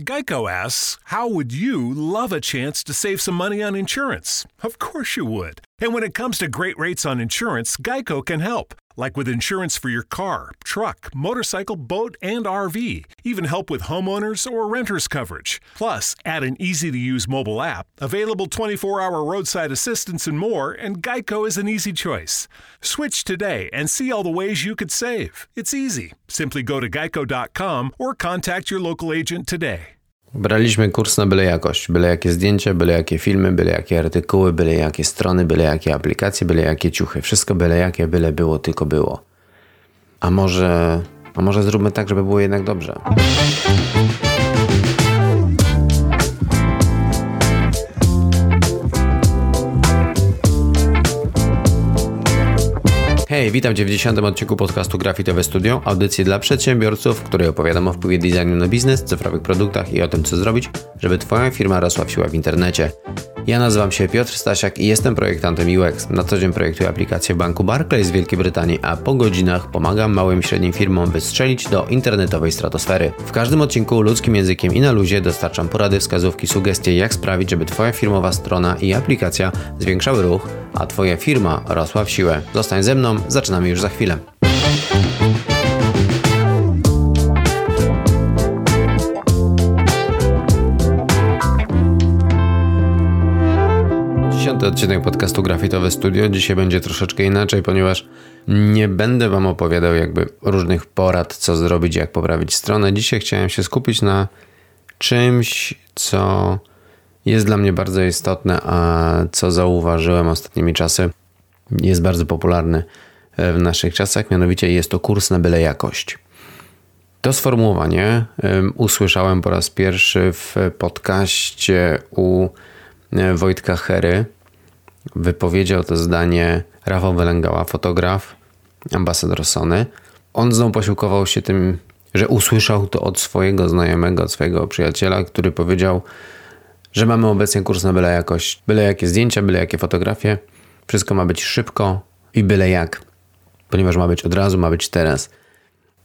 Geico asks, How would you love a chance to save some money on insurance? Of course you would. And when it comes to great rates on insurance, Geico can help. Like with insurance for your car, truck, motorcycle, boat, and RV. Even help with homeowners or renters coverage. Plus, add an easy to use mobile app, available 24 hour roadside assistance, and more, and Geico is an easy choice. Switch today and see all the ways you could save. It's easy. Simply go to geico.com or contact your local agent today. Braliśmy kurs na byle jakość. Byle jakie zdjęcia, byle jakie filmy, byle jakie artykuły, byle jakie strony, byle jakie aplikacje, byle jakie ciuchy. Wszystko byle jakie, byle było, tylko było. A może, a może zróbmy tak, żeby było jednak dobrze. Hej, witam w 10 odcinku podcastu Grafitowe Studio, audycji dla przedsiębiorców, w której opowiadam o wpływie designu na biznes, cyfrowych produktach i o tym, co zrobić, żeby Twoja firma rosła w siłę w internecie. Ja nazywam się Piotr Stasiak i jestem projektantem UX. Na co dzień projektuję aplikację banku Barclays z Wielkiej Brytanii, a po godzinach pomagam małym i średnim firmom wystrzelić do internetowej stratosfery. W każdym odcinku ludzkim językiem i na luzie dostarczam porady, wskazówki, sugestie, jak sprawić, żeby Twoja firmowa strona i aplikacja zwiększały ruch, a Twoja firma rosła w siłę. Zostań ze mną, zaczynamy już za chwilę. Dziesiąty odcinek podcastu Grafitowe Studio. Dzisiaj będzie troszeczkę inaczej, ponieważ nie będę Wam opowiadał jakby różnych porad, co zrobić, jak poprawić stronę. Dzisiaj chciałem się skupić na czymś, co jest dla mnie bardzo istotne, a co zauważyłem ostatnimi czasy, jest bardzo popularny w naszych czasach, mianowicie jest to kurs na byle jakość. To sformułowanie usłyszałem po raz pierwszy w podcaście u Wojtka Hery. Wypowiedział to zdanie Rafał Wylęgała, fotograf, ambasador Sony. On znowu posiłkował się tym, że usłyszał to od swojego znajomego, od swojego przyjaciela, który powiedział, że mamy obecnie kurs na byle jakość. Byle jakie zdjęcia, byle jakie fotografie. Wszystko ma być szybko i byle jak, ponieważ ma być od razu, ma być teraz.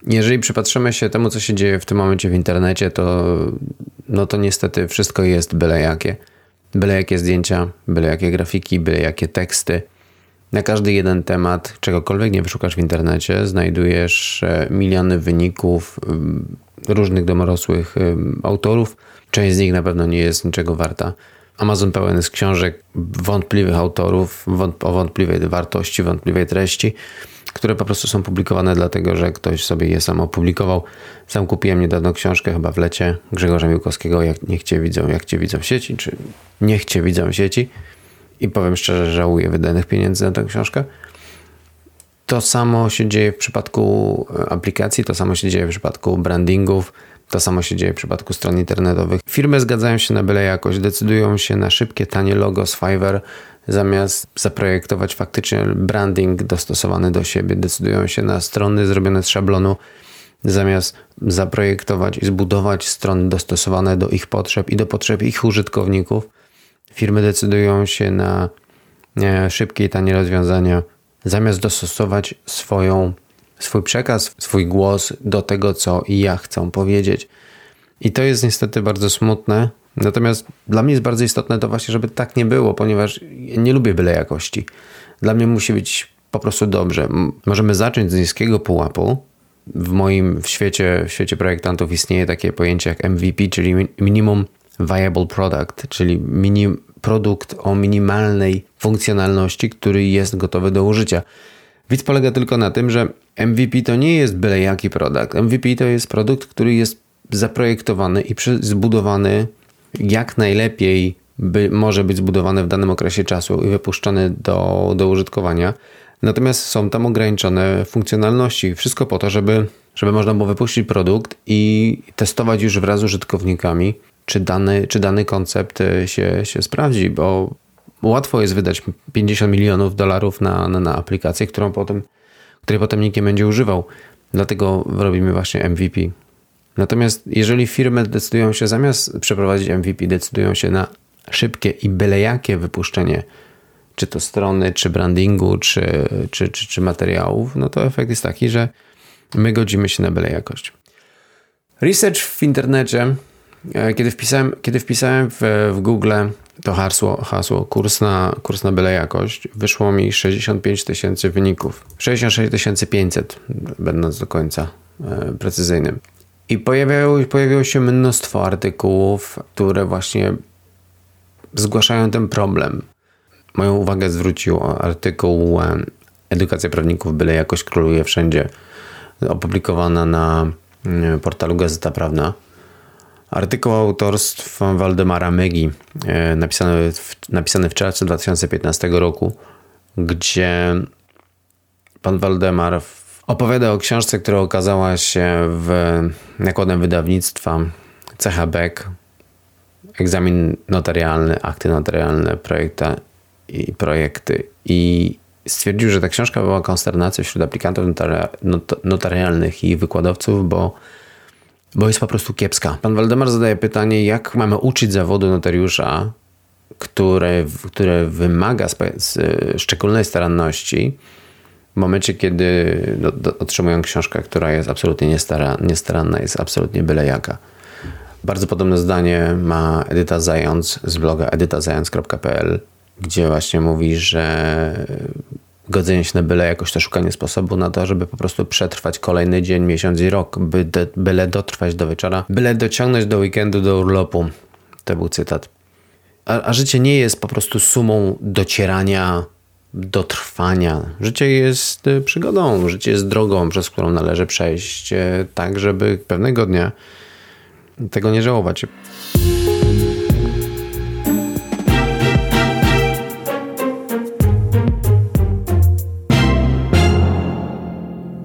Jeżeli przypatrzymy się temu, co się dzieje w tym momencie w internecie, to, no to niestety wszystko jest byle jakie. Byle jakie zdjęcia, byle jakie grafiki, byle jakie teksty. Na każdy jeden temat, czegokolwiek nie wyszukasz w internecie, znajdujesz e, miliony wyników różnych domorosłych autorów. Część z nich na pewno nie jest niczego warta. Amazon pełen jest książek wątpliwych autorów, o wątpliwej wartości, wątpliwej treści, które po prostu są publikowane dlatego, że ktoś sobie je sam opublikował. Sam kupiłem niedawno książkę chyba w lecie Grzegorza Miłkowskiego, jak niech cię widzą, jak cię widzą sieci, czy niech cię widzą sieci. I powiem szczerze, żałuję wydanych pieniędzy na tę książkę. To samo się dzieje w przypadku aplikacji, to samo się dzieje w przypadku brandingów, to samo się dzieje w przypadku stron internetowych. Firmy zgadzają się na byle jakość, decydują się na szybkie, tanie logo z Fiverr, zamiast zaprojektować faktycznie branding dostosowany do siebie. Decydują się na strony zrobione z szablonu, zamiast zaprojektować i zbudować strony dostosowane do ich potrzeb i do potrzeb ich użytkowników. Firmy decydują się na szybkie i tanie rozwiązania, zamiast dostosować swoją swój przekaz, swój głos do tego, co ja chcę powiedzieć. I to jest niestety bardzo smutne. Natomiast dla mnie jest bardzo istotne to właśnie, żeby tak nie było, ponieważ nie lubię byle jakości. Dla mnie musi być po prostu dobrze. Możemy zacząć z niskiego pułapu. W moim w świecie, w świecie projektantów istnieje takie pojęcie jak MVP, czyli Minimum Viable Product, czyli mini, produkt o minimalnej funkcjonalności, który jest gotowy do użycia. Widz polega tylko na tym, że MVP to nie jest byle jaki produkt. MVP to jest produkt, który jest zaprojektowany i zbudowany jak najlepiej by, może być zbudowany w danym okresie czasu i wypuszczony do, do użytkowania. Natomiast są tam ograniczone funkcjonalności. Wszystko po to, żeby, żeby można było wypuścić produkt i testować już wraz z użytkownikami, czy dany, czy dany koncept się, się sprawdzi, bo łatwo jest wydać 50 milionów dolarów na, na, na aplikację, którą potem, której potem nikt nie będzie używał. Dlatego robimy właśnie MVP. Natomiast jeżeli firmy decydują się zamiast przeprowadzić MVP, decydują się na szybkie i byle jakie wypuszczenie czy to strony, czy brandingu, czy, czy, czy, czy materiałów, no to efekt jest taki, że my godzimy się na byle jakość. Research w internecie E, kiedy wpisałem, kiedy wpisałem w, w Google to hasło, hasło kurs, na, kurs na byle jakość, wyszło mi 65 tysięcy wyników. 66 500, będąc do końca e, precyzyjnym. I pojawiało, pojawiło się mnóstwo artykułów, które właśnie zgłaszają ten problem. Moją uwagę zwrócił artykuł e, Edukacja prawników byle jakość króluje wszędzie, opublikowana na mm, portalu Gazeta Prawna. Artykuł autorstwa Waldemara Mygi, e, napisany w, napisany w czerwcu 2015 roku, gdzie pan Waldemar opowiada o książce, która okazała się w nakładem wydawnictwa CH Beck, egzamin notarialny, akty notarialne, projekta i projekty. I stwierdził, że ta książka była konsternacją wśród aplikantów notarialnych i wykładowców, bo bo jest po prostu kiepska. Pan Waldemar zadaje pytanie, jak mamy uczyć zawodu notariusza, które, które wymaga szczególnej staranności, w momencie, kiedy do, do, otrzymują książkę, która jest absolutnie niestara, niestaranna, jest absolutnie byle jaka. Bardzo podobne zdanie ma Edyta Zając z bloga edytazając.pl, gdzie właśnie mówi, że godzenie się na byle jakoś to szukanie sposobu na to, żeby po prostu przetrwać kolejny dzień, miesiąc i rok, by de, byle dotrwać do wieczora, byle dociągnąć do weekendu, do urlopu. To był cytat. A, a życie nie jest po prostu sumą docierania do trwania. Życie jest e, przygodą, życie jest drogą, przez którą należy przejść e, tak, żeby pewnego dnia tego nie żałować.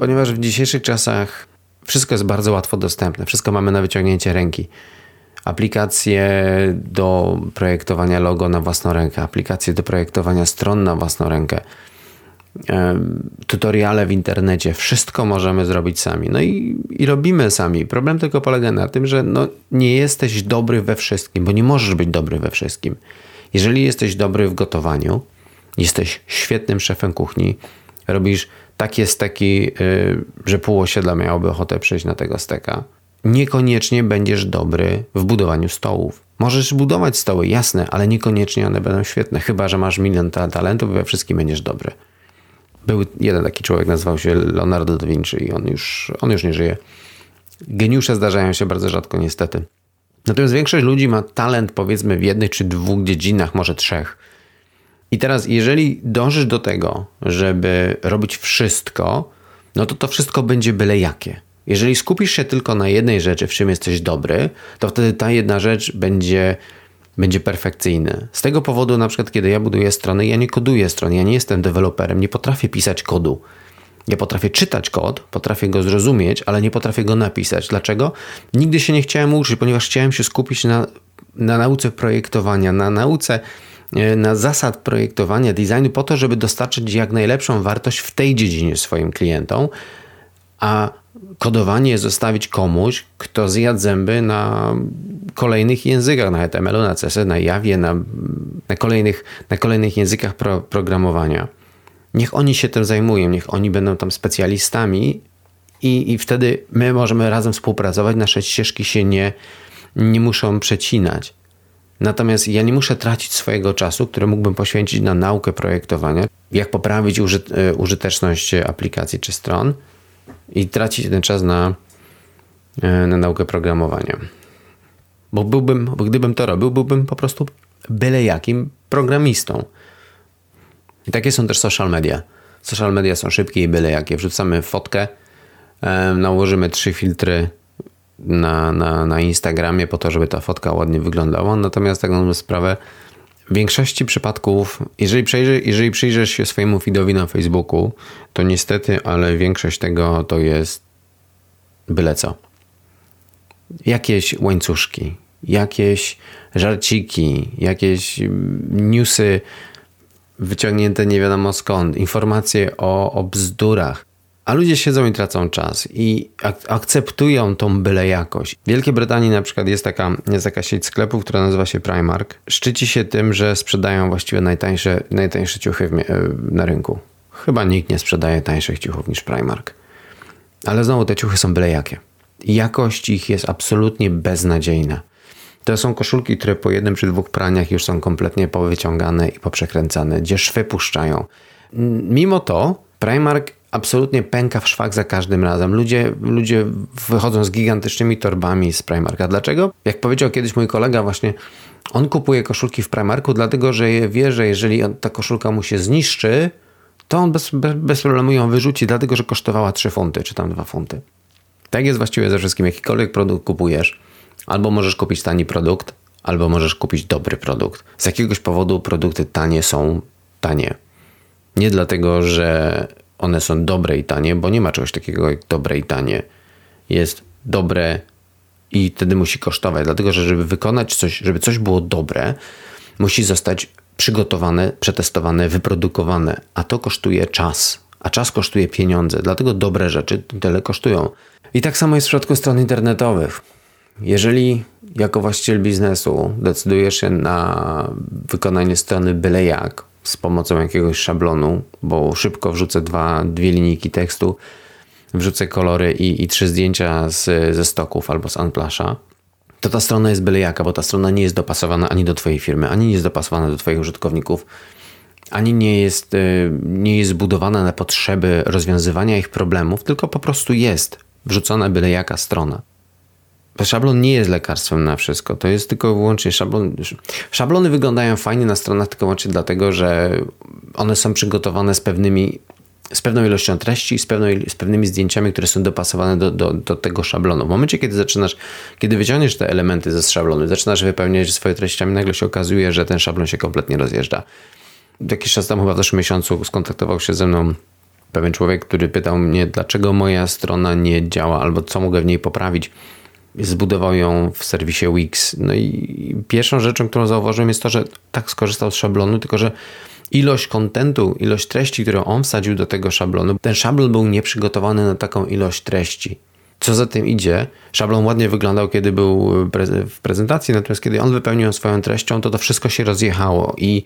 Ponieważ w dzisiejszych czasach wszystko jest bardzo łatwo dostępne, wszystko mamy na wyciągnięcie ręki. Aplikacje do projektowania logo na własną rękę, aplikacje do projektowania stron na własną rękę, tutoriale w internecie, wszystko możemy zrobić sami. No i, i robimy sami. Problem tylko polega na tym, że no, nie jesteś dobry we wszystkim, bo nie możesz być dobry we wszystkim. Jeżeli jesteś dobry w gotowaniu, jesteś świetnym szefem kuchni, robisz takie steki, y, że pół osiedla miałoby ochotę przejść na tego steka. Niekoniecznie będziesz dobry w budowaniu stołów. Możesz budować stoły, jasne, ale niekoniecznie one będą świetne, chyba że masz milion talentów i we wszystkim będziesz dobry. Był jeden taki człowiek, nazywał się Leonardo da Vinci i on już, on już nie żyje. Geniusze zdarzają się bardzo rzadko, niestety. Natomiast większość ludzi ma talent, powiedzmy, w jednej czy dwóch dziedzinach, może trzech. I teraz, jeżeli dążysz do tego, żeby robić wszystko, no to to wszystko będzie byle jakie. Jeżeli skupisz się tylko na jednej rzeczy, w czym jesteś dobry, to wtedy ta jedna rzecz będzie, będzie perfekcyjna. Z tego powodu, na przykład, kiedy ja buduję strony, ja nie koduję strony, ja nie jestem deweloperem, nie potrafię pisać kodu. Ja potrafię czytać kod, potrafię go zrozumieć, ale nie potrafię go napisać. Dlaczego? Nigdy się nie chciałem uczyć, ponieważ chciałem się skupić na, na nauce projektowania, na nauce na zasad projektowania designu po to, żeby dostarczyć jak najlepszą wartość w tej dziedzinie swoim klientom, a kodowanie zostawić komuś, kto zjadł zęby na kolejnych językach, na HTML-u, na CSS, na Javie, na, na, kolejnych, na kolejnych językach pro, programowania. Niech oni się tym zajmują, niech oni będą tam specjalistami i, i wtedy my możemy razem współpracować, nasze ścieżki się nie, nie muszą przecinać. Natomiast ja nie muszę tracić swojego czasu, który mógłbym poświęcić na naukę projektowania, jak poprawić e, użyteczność aplikacji czy stron i tracić ten czas na, e, na naukę programowania. Bo, byłbym, bo gdybym to robił, byłbym po prostu byle jakim programistą. I takie są też social media. Social media są szybkie i byle jakie. Wrzucamy fotkę, e, nałożymy trzy filtry na, na, na Instagramie po to, żeby ta fotka ładnie wyglądała. Natomiast tak na sprawę, w większości przypadków, jeżeli, przejrzy, jeżeli przyjrzysz się swojemu feedowi na Facebooku, to niestety, ale większość tego to jest byle co. Jakieś łańcuszki, jakieś żarciki, jakieś newsy wyciągnięte nie wiadomo skąd, informacje o, o bzdurach. A ludzie siedzą i tracą czas i ak akceptują tą byle jakość. W Wielkiej Brytanii na przykład jest taka, jest taka sieć sklepów, która nazywa się Primark. Szczyci się tym, że sprzedają właściwie najtańsze, najtańsze ciuchy w, na rynku. Chyba nikt nie sprzedaje tańszych ciuchów niż Primark. Ale znowu te ciuchy są byle jakie. Jakość ich jest absolutnie beznadziejna. To są koszulki, które po jednym czy dwóch praniach już są kompletnie powyciągane i poprzekręcane, gdzie szwy puszczają. Mimo to Primark absolutnie pęka w szwach za każdym razem. Ludzie, ludzie wychodzą z gigantycznymi torbami z Primarka. Dlaczego? Jak powiedział kiedyś mój kolega właśnie, on kupuje koszulki w Primarku, dlatego że wie, że jeżeli ta koszulka mu się zniszczy, to on bez, bez, bez problemu ją wyrzuci, dlatego że kosztowała 3 funty czy tam 2 funty. Tak jest właściwie ze wszystkim. Jakikolwiek produkt kupujesz, albo możesz kupić tani produkt, albo możesz kupić dobry produkt. Z jakiegoś powodu produkty tanie są tanie. Nie dlatego, że one są dobre i tanie, bo nie ma czegoś takiego jak dobre i tanie. Jest dobre i wtedy musi kosztować, dlatego że żeby wykonać coś, żeby coś było dobre, musi zostać przygotowane, przetestowane, wyprodukowane, a to kosztuje czas, a czas kosztuje pieniądze, dlatego dobre rzeczy tyle kosztują. I tak samo jest w przypadku stron internetowych. Jeżeli jako właściciel biznesu decydujesz się na wykonanie strony byle jak, z pomocą jakiegoś szablonu, bo szybko wrzucę dwa, dwie linijki tekstu, wrzucę kolory i, i trzy zdjęcia z, ze stoków albo z Unplasha, to ta strona jest byle jaka, bo ta strona nie jest dopasowana ani do Twojej firmy, ani nie jest dopasowana do Twoich użytkowników, ani nie jest, y, nie jest zbudowana na potrzeby rozwiązywania ich problemów, tylko po prostu jest wrzucona byle jaka strona. Szablon nie jest lekarstwem na wszystko. To jest tylko wyłącznie szablon. Szablony wyglądają fajnie na stronach tylko wyłącznie dlatego, że one są przygotowane z pewnymi z pewną ilością treści, z, pewną, z pewnymi zdjęciami, które są dopasowane do, do, do, tego szablonu. W momencie, kiedy zaczynasz, kiedy wyciągniesz te elementy ze szablonu, zaczynasz wypełniać swoje treściami, nagle się okazuje, że ten szablon się kompletnie rozjeżdża. Jakiś czas temu, chyba w zeszłym miesiącu, skontaktował się ze mną pewien człowiek, który pytał mnie, dlaczego moja strona nie działa, albo co mogę w niej poprawić zbudował ją w serwisie Wix. No i pierwszą rzeczą, którą zauważyłem jest to, że tak skorzystał z szablonu, tylko że ilość kontentu, ilość treści, którą on wsadził do tego szablonu, ten szablon był nieprzygotowany na taką ilość treści. Co za tym idzie, szablon ładnie wyglądał, kiedy był w prezentacji, natomiast kiedy on wypełnił swoją treścią, to to wszystko się rozjechało i,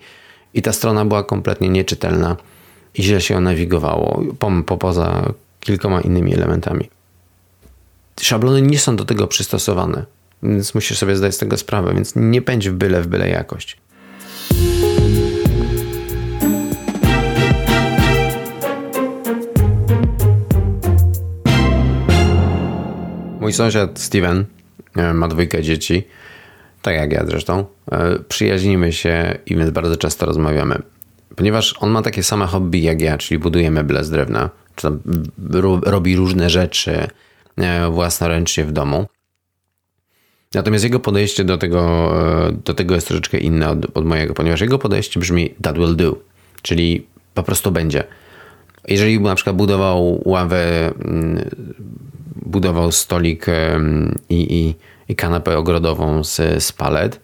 i ta strona była kompletnie nieczytelna i źle się nawigowało, po, po, poza kilkoma innymi elementami szablony nie są do tego przystosowane, więc musisz sobie zdać z tego sprawę, więc nie pędź w byle w byle jakość. Mój sąsiad Steven e, ma dwójkę dzieci, tak jak ja zresztą. E, przyjaźnimy się i więc bardzo często rozmawiamy. Ponieważ on ma takie same hobby jak ja, czyli buduje meble z drewna, czy robi różne rzeczy, własnoręcznie w domu. Natomiast jego podejście do tego, e, do tego jest troszeczkę inne od, od mojego, ponieważ jego podejście brzmi that will do, czyli po prostu będzie. Jeżeli na przykład budował ławę, mm, budował stolik i, i, i kanapę ogrodową z, z palet,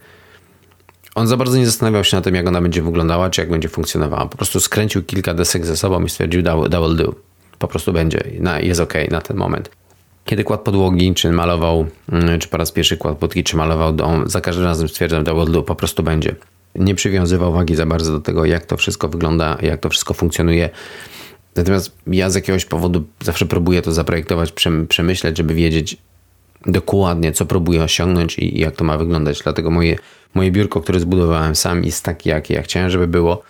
on za bardzo nie zastanawiał się na tym, jak ona będzie wyglądała, czy jak będzie funkcjonowała. Po prostu skręcił kilka desek ze sobą i stwierdził that, will do. Po prostu będzie, jest ok na ten moment kiedy kładł podłogi, czy malował, mm, czy po raz pierwszy kładł podłogi, czy malował dom, za każdym razem stwierdzam, że po prostu będzie. Nie przywiązywał wagi za bardzo do tego, jak to wszystko wygląda, jak to wszystko funkcjonuje. Natomiast ja z jakiegoś powodu zawsze próbuję to zaprojektować, przemyśleć, żeby wiedzieć dokładnie, co próbuję osiągnąć i jak to ma wyglądać. Dlatego moje, moje biurko, które zbudowałem sam, jest takie, jakie ja chciałem, żeby było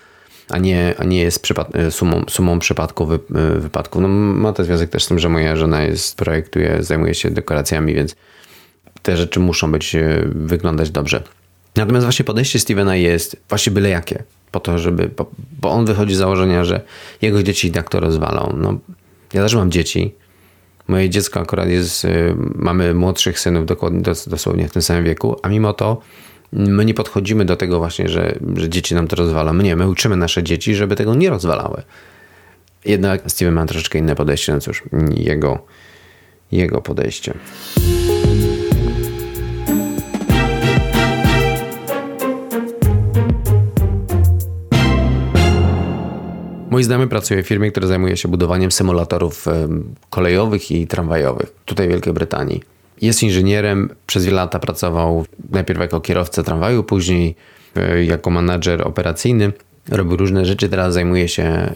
a nie, a nie jest przypad- e, sumą, sumą przypadków, wy, e, wypadków. No, ma to związek też z tym, że moja żona jest, projektuje, zajmuje się dekoracjami, więc te rzeczy muszą być, e, wyglądać dobrze. Natomiast właśnie podejście Stevena jest właśnie byle jakie. Po to, żeby, bo, bo on wychodzi z założenia, że jego dzieci i tak to rozwalą. No, ja też mam dzieci. Moje dziecko akurat jest, mamy młodszych synów dokładnie, dosłownie w tym samym wieku, a mimo to My nie podchodzimy do tego właśnie, że, że dzieci nam to rozwala. My nie, my uczymy nasze dzieci, żeby tego nie rozwalały. Jednak Steven ma troszeczkę inne podejście, no cóż, jego, jego podejście. Mój znajomy pracuje w firmie, która zajmuje się budowaniem symulatorów kolejowych i tramwajowych tutaj w Wielkiej Brytanii. Jest inżynierem, przez wiele lat pracował najpierw jako kierowca tramwaju, później e, jako menadżer operacyjny. Robił różne rzeczy, teraz zajmuje się e,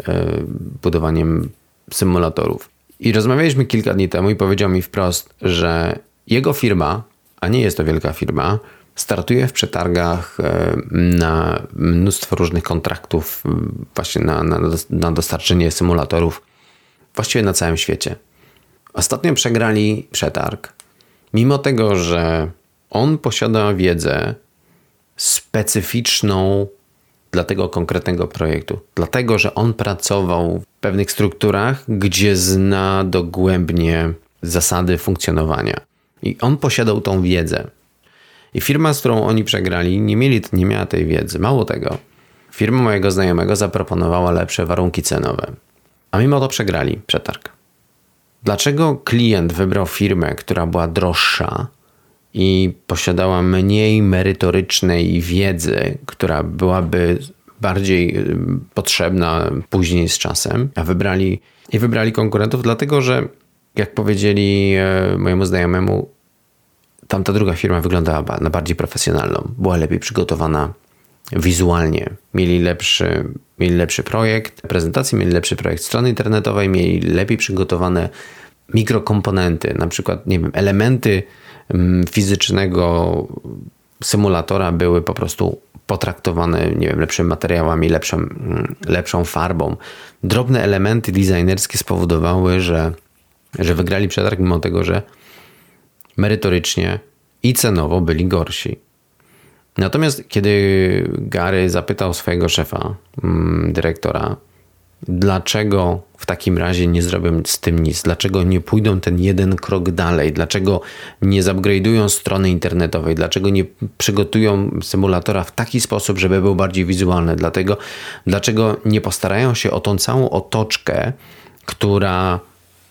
budowaniem symulatorów. I rozmawialiśmy kilka dni temu i powiedział mi wprost, że jego firma, a nie jest to wielka firma, startuje w przetargach e, na mnóstwo różnych kontraktów, właśnie na, na, na dostarczenie symulatorów, właściwie na całym świecie. Ostatnio przegrali przetarg, mimo tego, że on posiada wiedzę specyficzną dla tego konkretnego projektu. Dlatego, że on pracował w pewnych strukturach, gdzie zna dogłębnie zasady funkcjonowania. I on posiadał tą wiedzę. I firma, z którą oni przegrali, nie, mieli, nie miała tej wiedzy. Mało tego, firma mojego znajomego zaproponowała lepsze warunki cenowe. A mimo to przegrali przetarg. Dlaczego klient wybrał firmę, która była droższa i posiadała mniej merytorycznej wiedzy, która byłaby bardziej y, potrzebna później z czasem, a wybrali i wybrali konkurentów, dlatego że jak powiedzieli e, mojemu znajomemu, tamta druga firma wyglądała na bardziej profesjonalną, była lepiej przygotowana wizualnie. Mieli lepszy, mieli lepszy projekt prezentacji, mieli lepszy projekt strony internetowej, mieli lepiej przygotowane mikrokomponenty, na przykład, nie wiem, elementy mm, fizycznego symulatora były po prostu potraktowane, nie wiem, lepszymi materiałami, lepszą, mm, lepszą farbą. Drobne elementy designerskie spowodowały, że, że wygrali przetarg, mimo tego, że merytorycznie i cenowo byli gorsi. Natomiast kiedy Gary zapytał swojego szefa, mm, dyrektora, dlaczego w takim razie nie zrobią z tym nic, dlaczego nie pójdą ten jeden krok dalej, dlaczego nie zupgrade'ują strony internetowej, dlaczego nie przygotują symulatora w taki sposób, żeby był bardziej wizualny, dlatego, dlaczego nie postarają się o tą całą otoczkę, która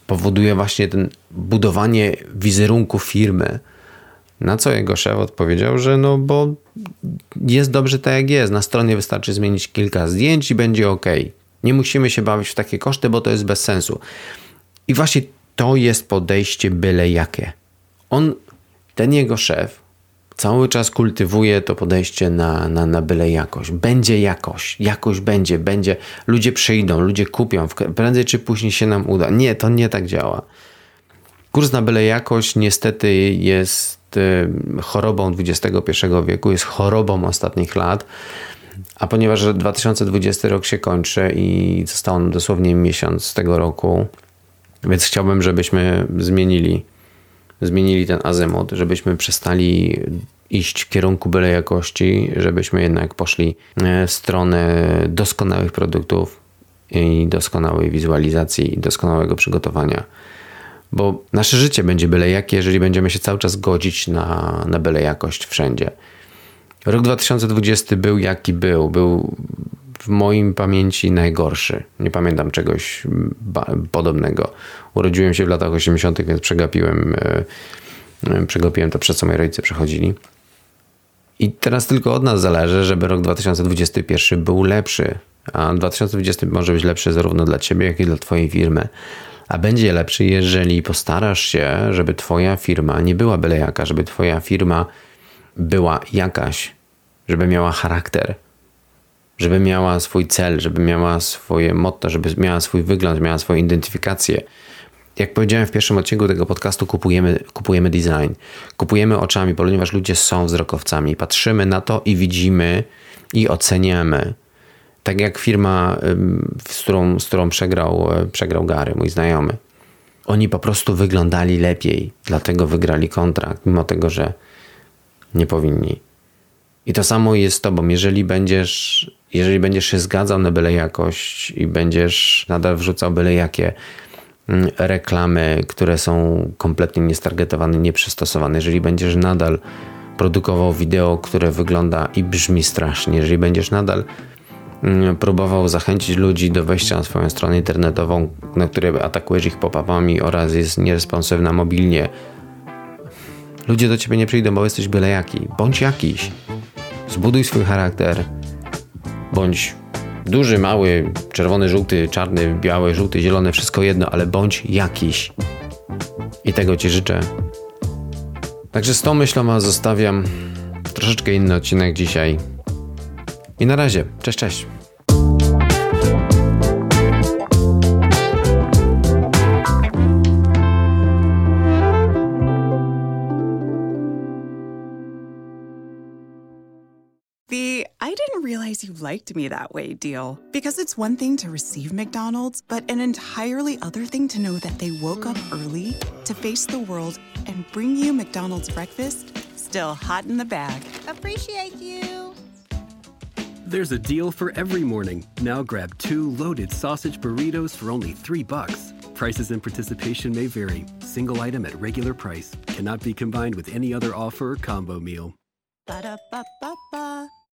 powoduje właśnie ten budowanie wizerunku firmy. Na co jego szef odpowiedział, że no bo jest dobrze tak jak jest. Na stronie wystarczy zmienić kilka zdjęć i będzie ok. Nie musimy się bawić w takie koszty, bo to jest bez sensu. I właśnie to jest podejście byle jakie. On, ten jego szef, cały czas kultywuje to podejście na, na, na byle jakość. Będzie jakoś, jakoś będzie, będzie. Ludzie przyjdą, ludzie kupią, prędzej czy później się nam uda. Nie, to nie tak działa. Kurs na byle jakość niestety jest y, chorobą XXI wieku, jest chorobą ostatnich lat. A ponieważ 2020 rok się kończy i został on dosłownie miesiąc tego roku, więc chciałbym, żebyśmy zmienili, zmienili ten azymut, żebyśmy przestali iść w kierunku byle jakości, żebyśmy jednak poszli e, w stronę doskonałych produktów i doskonałej wizualizacji i doskonałego przygotowania. Bo nasze życie będzie byle jakie, jeżeli będziemy się cały czas godzić na, na byle jakość wszędzie. Rok 2020 był jaki był. Był w moim pamięci najgorszy. Nie pamiętam czegoś podobnego. Urodziłem się w latach 80., więc przegapiłem, e, e, przegapiłem to, przez co moi rodzice przechodzili. I teraz tylko od nas zależy, żeby rok 2021 był lepszy. A 2020 może być lepszy zarówno dla ciebie, jak i dla twojej firmy. A będzie lepszy, jeżeli postarasz się, żeby twoja firma nie była byle jaka, żeby twoja firma była jakaś, żeby miała charakter, żeby miała swój cel, żeby miała swoje motto, żeby miała swój wygląd, miała swoją identyfikację. Jak powiedziałem w pierwszym odcinku tego podcastu, kupujemy, kupujemy design. Kupujemy oczami, ponieważ ludzie są wzrokowcami. Patrzymy na to i widzimy i oceniamy. Tak jak firma, z którą, z którą przegrał, e, przegrał Gary, mój znajomy. Oni po prostu wyglądali lepiej, dlatego wygrali kontrakt, mimo tego, że nie powinni. I to samo jest z tobą. Jeżeli będziesz, jeżeli będziesz się zgadzał na byle jakość i będziesz nadal wrzucał byle jakie mm, reklamy, które są kompletnie niestargetowane, nieprzystosowane, jeżeli będziesz nadal produkował wideo, które wygląda i brzmi strasznie, jeżeli będziesz nadal próbował zachęcić ludzi do wejścia na swoją stronę internetową, na której atakujesz ich pop-upami oraz jest nieresponsywna mobilnie, ludzie do ciebie nie przyjdą, bo jesteś byle jaki. Bądź jakiś. Zbuduj swój charakter. Bądź duży, mały, czerwony, żółty, czarny, biały, żółty, zielony, wszystko jedno, ale bądź jakiś. I tego Ci życzę. Także z tą myślą zostawiam. Troszeczkę inny odcinek dzisiaj. I na razie. Cześć, cześć. You liked me that way deal. Because it's one thing to receive McDonald's, but an entirely other thing to know that they woke up early to face the world and bring you McDonald's breakfast still hot in the bag. Appreciate you. There's a deal for every morning. Now grab two loaded sausage burritos for only three bucks. Prices and participation may vary. Single item at regular price cannot be combined with any other offer or combo meal. Ba-da-ba-ba